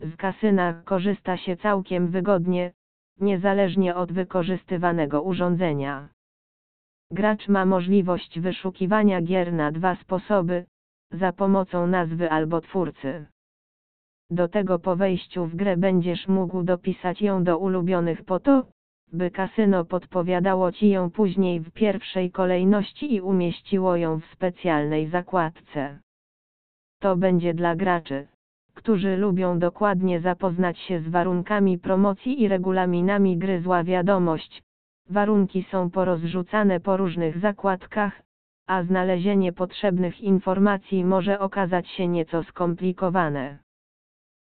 z kasyna korzysta się całkiem wygodnie, niezależnie od wykorzystywanego urządzenia. Gracz ma możliwość wyszukiwania gier na dwa sposoby, za pomocą nazwy albo twórcy. Do tego po wejściu w grę będziesz mógł dopisać ją do ulubionych po to, by kasyno podpowiadało Ci ją później w pierwszej kolejności i umieściło ją w specjalnej zakładce. To będzie dla graczy, którzy lubią dokładnie zapoznać się z warunkami promocji i regulaminami gry zła wiadomość. Warunki są porozrzucane po różnych zakładkach, a znalezienie potrzebnych informacji może okazać się nieco skomplikowane.